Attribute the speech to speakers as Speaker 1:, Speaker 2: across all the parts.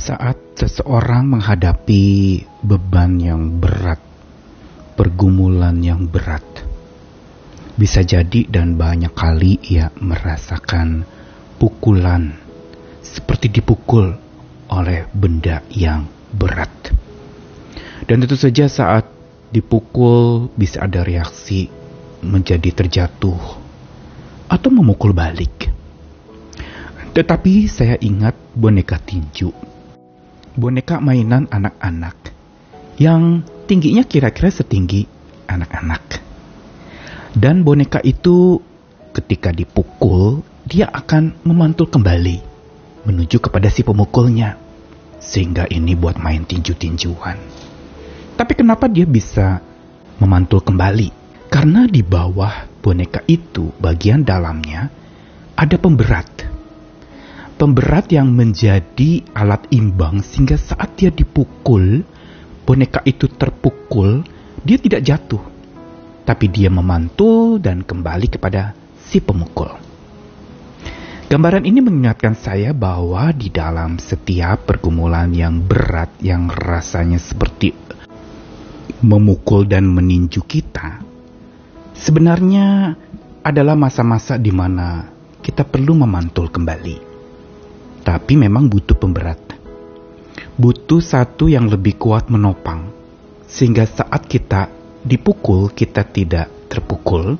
Speaker 1: Saat seseorang menghadapi beban yang berat, pergumulan yang berat, bisa jadi dan banyak kali ia merasakan pukulan seperti dipukul oleh benda yang berat. Dan tentu saja saat dipukul bisa ada reaksi menjadi terjatuh atau memukul balik. Tetapi saya ingat boneka tinju boneka mainan anak-anak yang tingginya kira-kira setinggi anak-anak. Dan boneka itu ketika dipukul, dia akan memantul kembali menuju kepada si pemukulnya. Sehingga ini buat main tinju-tinjuan. Tapi kenapa dia bisa memantul kembali? Karena di bawah boneka itu bagian dalamnya ada pemberat pemberat yang menjadi alat imbang sehingga saat dia dipukul, boneka itu terpukul, dia tidak jatuh. Tapi dia memantul dan kembali kepada si pemukul. Gambaran ini mengingatkan saya bahwa di dalam setiap pergumulan yang berat yang rasanya seperti memukul dan meninju kita, sebenarnya adalah masa-masa di mana kita perlu memantul kembali tapi memang butuh pemberat. Butuh satu yang lebih kuat menopang, sehingga saat kita dipukul, kita tidak terpukul,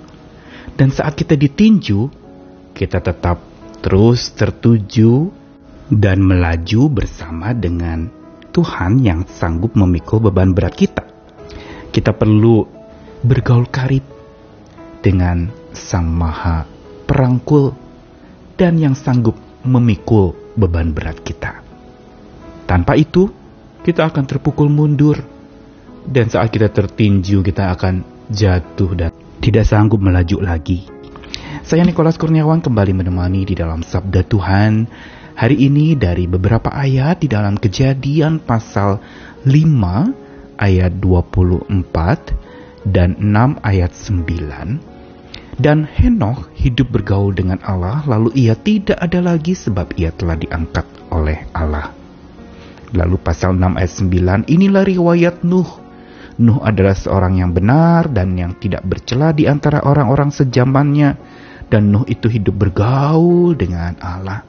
Speaker 1: dan saat kita ditinju, kita tetap terus tertuju dan melaju bersama dengan Tuhan yang sanggup memikul beban berat kita. Kita perlu bergaul karib dengan Sang Maha Perangkul dan yang sanggup memikul beban berat kita. Tanpa itu, kita akan terpukul mundur. Dan saat kita tertinju, kita akan jatuh dan tidak sanggup melaju lagi. Saya Nikolas Kurniawan kembali menemani di dalam Sabda Tuhan. Hari ini dari beberapa ayat di dalam kejadian pasal 5 ayat 24 dan 6 ayat 9 dan Henokh hidup bergaul dengan Allah, lalu ia tidak ada lagi sebab ia telah diangkat oleh Allah. Lalu pasal 6 ayat 9, inilah riwayat Nuh. Nuh adalah seorang yang benar dan yang tidak bercela di antara orang-orang sejamannya. Dan Nuh itu hidup bergaul dengan Allah.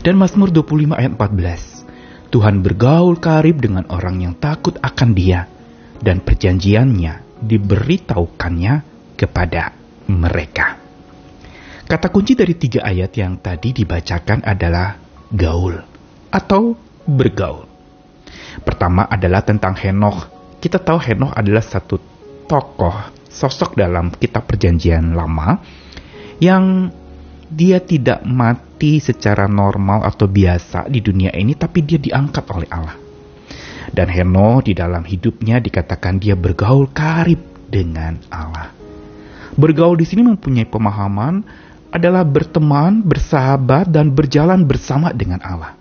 Speaker 1: Dan Mazmur 25 ayat 14, Tuhan bergaul karib dengan orang yang takut akan dia. Dan perjanjiannya diberitahukannya kepada mereka. Kata kunci dari tiga ayat yang tadi dibacakan adalah gaul atau bergaul. Pertama adalah tentang Henokh. Kita tahu Henokh adalah satu tokoh, sosok dalam kitab perjanjian lama yang dia tidak mati secara normal atau biasa di dunia ini, tapi dia diangkat oleh Allah. Dan Henokh di dalam hidupnya dikatakan dia bergaul karib dengan Allah. Bergaul di sini mempunyai pemahaman adalah berteman, bersahabat, dan berjalan bersama dengan Allah.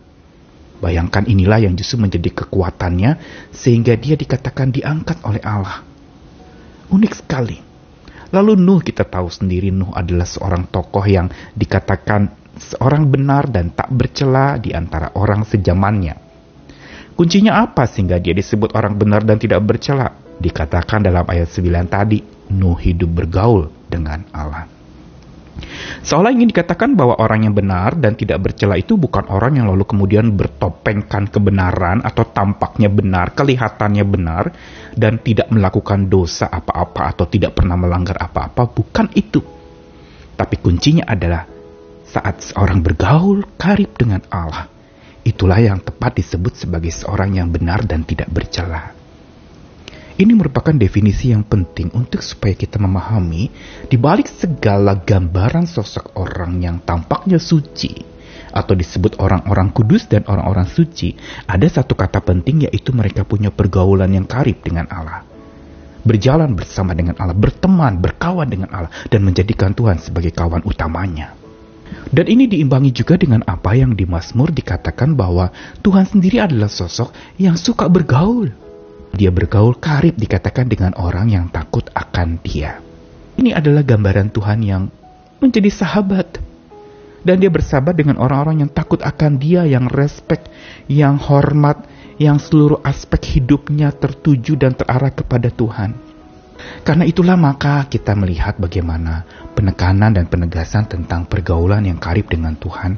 Speaker 1: Bayangkan inilah yang justru menjadi kekuatannya sehingga dia dikatakan diangkat oleh Allah. Unik sekali. Lalu Nuh kita tahu sendiri Nuh adalah seorang tokoh yang dikatakan seorang benar dan tak bercela di antara orang sejamannya. Kuncinya apa sehingga dia disebut orang benar dan tidak bercela? Dikatakan dalam ayat 9 tadi, Nuh hidup bergaul dengan Allah. Seolah ingin dikatakan bahwa orang yang benar dan tidak bercela itu bukan orang yang lalu kemudian bertopengkan kebenaran atau tampaknya benar, kelihatannya benar, dan tidak melakukan dosa apa-apa atau tidak pernah melanggar apa-apa. Bukan itu. Tapi kuncinya adalah saat seorang bergaul karib dengan Allah. Itulah yang tepat disebut sebagai seorang yang benar dan tidak bercela. Ini merupakan definisi yang penting untuk supaya kita memahami di balik segala gambaran sosok orang yang tampaknya suci atau disebut orang-orang kudus dan orang-orang suci, ada satu kata penting yaitu mereka punya pergaulan yang karib dengan Allah. Berjalan bersama dengan Allah, berteman, berkawan dengan Allah, dan menjadikan Tuhan sebagai kawan utamanya. Dan ini diimbangi juga dengan apa yang di Mazmur dikatakan bahwa Tuhan sendiri adalah sosok yang suka bergaul dia bergaul karib dikatakan dengan orang yang takut akan dia. Ini adalah gambaran Tuhan yang menjadi sahabat. Dan dia bersahabat dengan orang-orang yang takut akan dia, yang respect, yang hormat, yang seluruh aspek hidupnya tertuju dan terarah kepada Tuhan. Karena itulah maka kita melihat bagaimana penekanan dan penegasan tentang pergaulan yang karib dengan Tuhan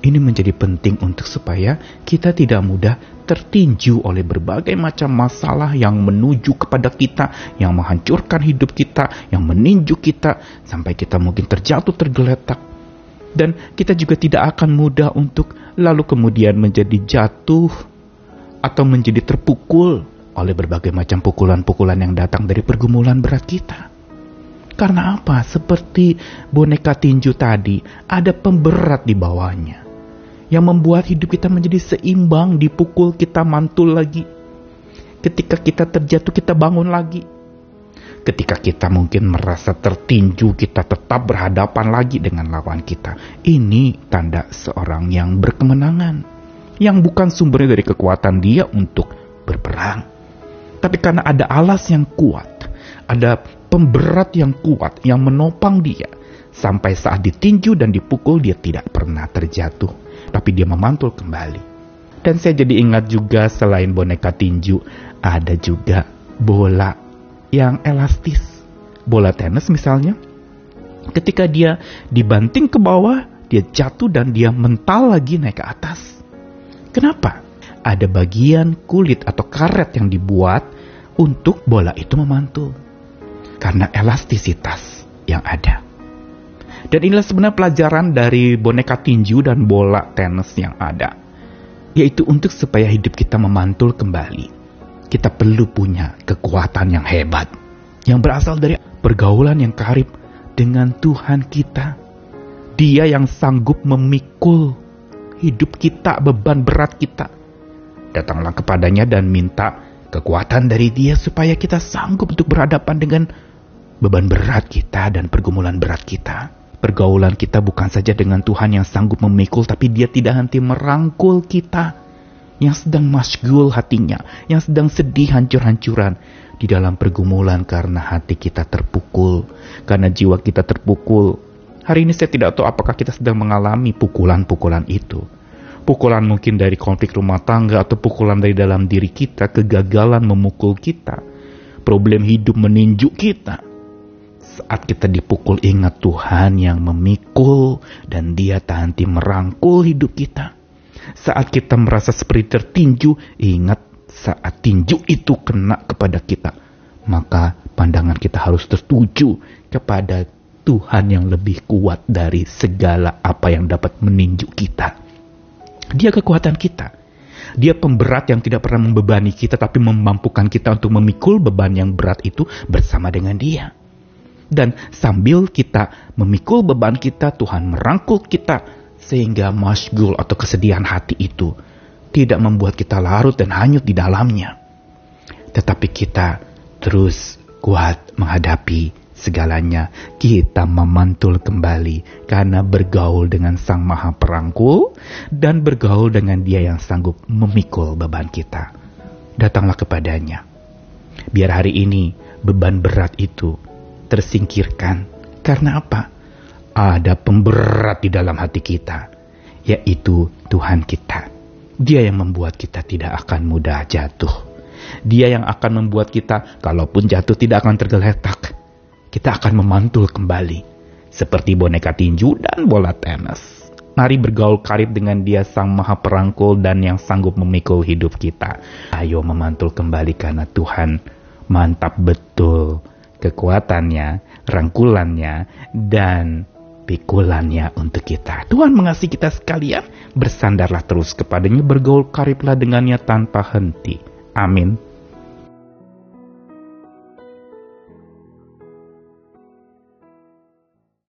Speaker 1: ini menjadi penting untuk supaya kita tidak mudah tertinju oleh berbagai macam masalah yang menuju kepada kita, yang menghancurkan hidup kita, yang meninju kita, sampai kita mungkin terjatuh tergeletak. Dan kita juga tidak akan mudah untuk lalu kemudian menjadi jatuh atau menjadi terpukul oleh berbagai macam pukulan-pukulan yang datang dari pergumulan berat kita. Karena apa? Seperti boneka tinju tadi, ada pemberat di bawahnya yang membuat hidup kita menjadi seimbang, dipukul kita mantul lagi. Ketika kita terjatuh kita bangun lagi. Ketika kita mungkin merasa tertinju, kita tetap berhadapan lagi dengan lawan kita. Ini tanda seorang yang berkemenangan. Yang bukan sumbernya dari kekuatan dia untuk berperang. Tapi karena ada alas yang kuat, ada pemberat yang kuat yang menopang dia. Sampai saat ditinju dan dipukul dia tidak pernah terjatuh tapi dia memantul kembali. Dan saya jadi ingat juga selain boneka tinju, ada juga bola yang elastis. Bola tenis misalnya, ketika dia dibanting ke bawah, dia jatuh dan dia mental lagi naik ke atas. Kenapa? Ada bagian kulit atau karet yang dibuat untuk bola itu memantul. Karena elastisitas yang ada. Dan inilah sebenarnya pelajaran dari boneka tinju dan bola tenis yang ada. Yaitu untuk supaya hidup kita memantul kembali. Kita perlu punya kekuatan yang hebat. Yang berasal dari pergaulan yang karib dengan Tuhan kita. Dia yang sanggup memikul hidup kita, beban berat kita. Datanglah kepadanya dan minta kekuatan dari dia supaya kita sanggup untuk berhadapan dengan beban berat kita dan pergumulan berat kita. Pergaulan kita bukan saja dengan Tuhan yang sanggup memikul, tapi dia tidak henti merangkul kita. Yang sedang masgul hatinya, yang sedang sedih hancur-hancuran di dalam pergumulan karena hati kita terpukul, karena jiwa kita terpukul. Hari ini saya tidak tahu apakah kita sedang mengalami pukulan-pukulan itu. Pukulan mungkin dari konflik rumah tangga atau pukulan dari dalam diri kita, kegagalan memukul kita, problem hidup meninjuk kita saat kita dipukul ingat Tuhan yang memikul dan dia tak henti merangkul hidup kita. Saat kita merasa seperti tertinju, ingat saat tinju itu kena kepada kita. Maka pandangan kita harus tertuju kepada Tuhan yang lebih kuat dari segala apa yang dapat meninju kita. Dia kekuatan kita. Dia pemberat yang tidak pernah membebani kita tapi memampukan kita untuk memikul beban yang berat itu bersama dengan dia. Dan sambil kita memikul beban kita, Tuhan merangkul kita sehingga masgul atau kesedihan hati itu tidak membuat kita larut dan hanyut di dalamnya. Tetapi kita terus kuat menghadapi segalanya. Kita memantul kembali karena bergaul dengan Sang Maha Perangkul dan bergaul dengan Dia yang sanggup memikul beban kita. Datanglah kepadanya. Biar hari ini beban berat itu tersingkirkan. Karena apa? Ada pemberat di dalam hati kita, yaitu Tuhan kita. Dia yang membuat kita tidak akan mudah jatuh. Dia yang akan membuat kita, kalaupun jatuh tidak akan tergeletak. Kita akan memantul kembali, seperti boneka tinju dan bola tenis. Mari bergaul karib dengan dia sang maha perangkul dan yang sanggup memikul hidup kita. Ayo memantul kembali karena Tuhan mantap betul kekuatannya, rangkulannya, dan pikulannya untuk kita. Tuhan mengasihi kita sekalian, bersandarlah terus kepadanya, bergaul kariblah dengannya tanpa henti. Amin.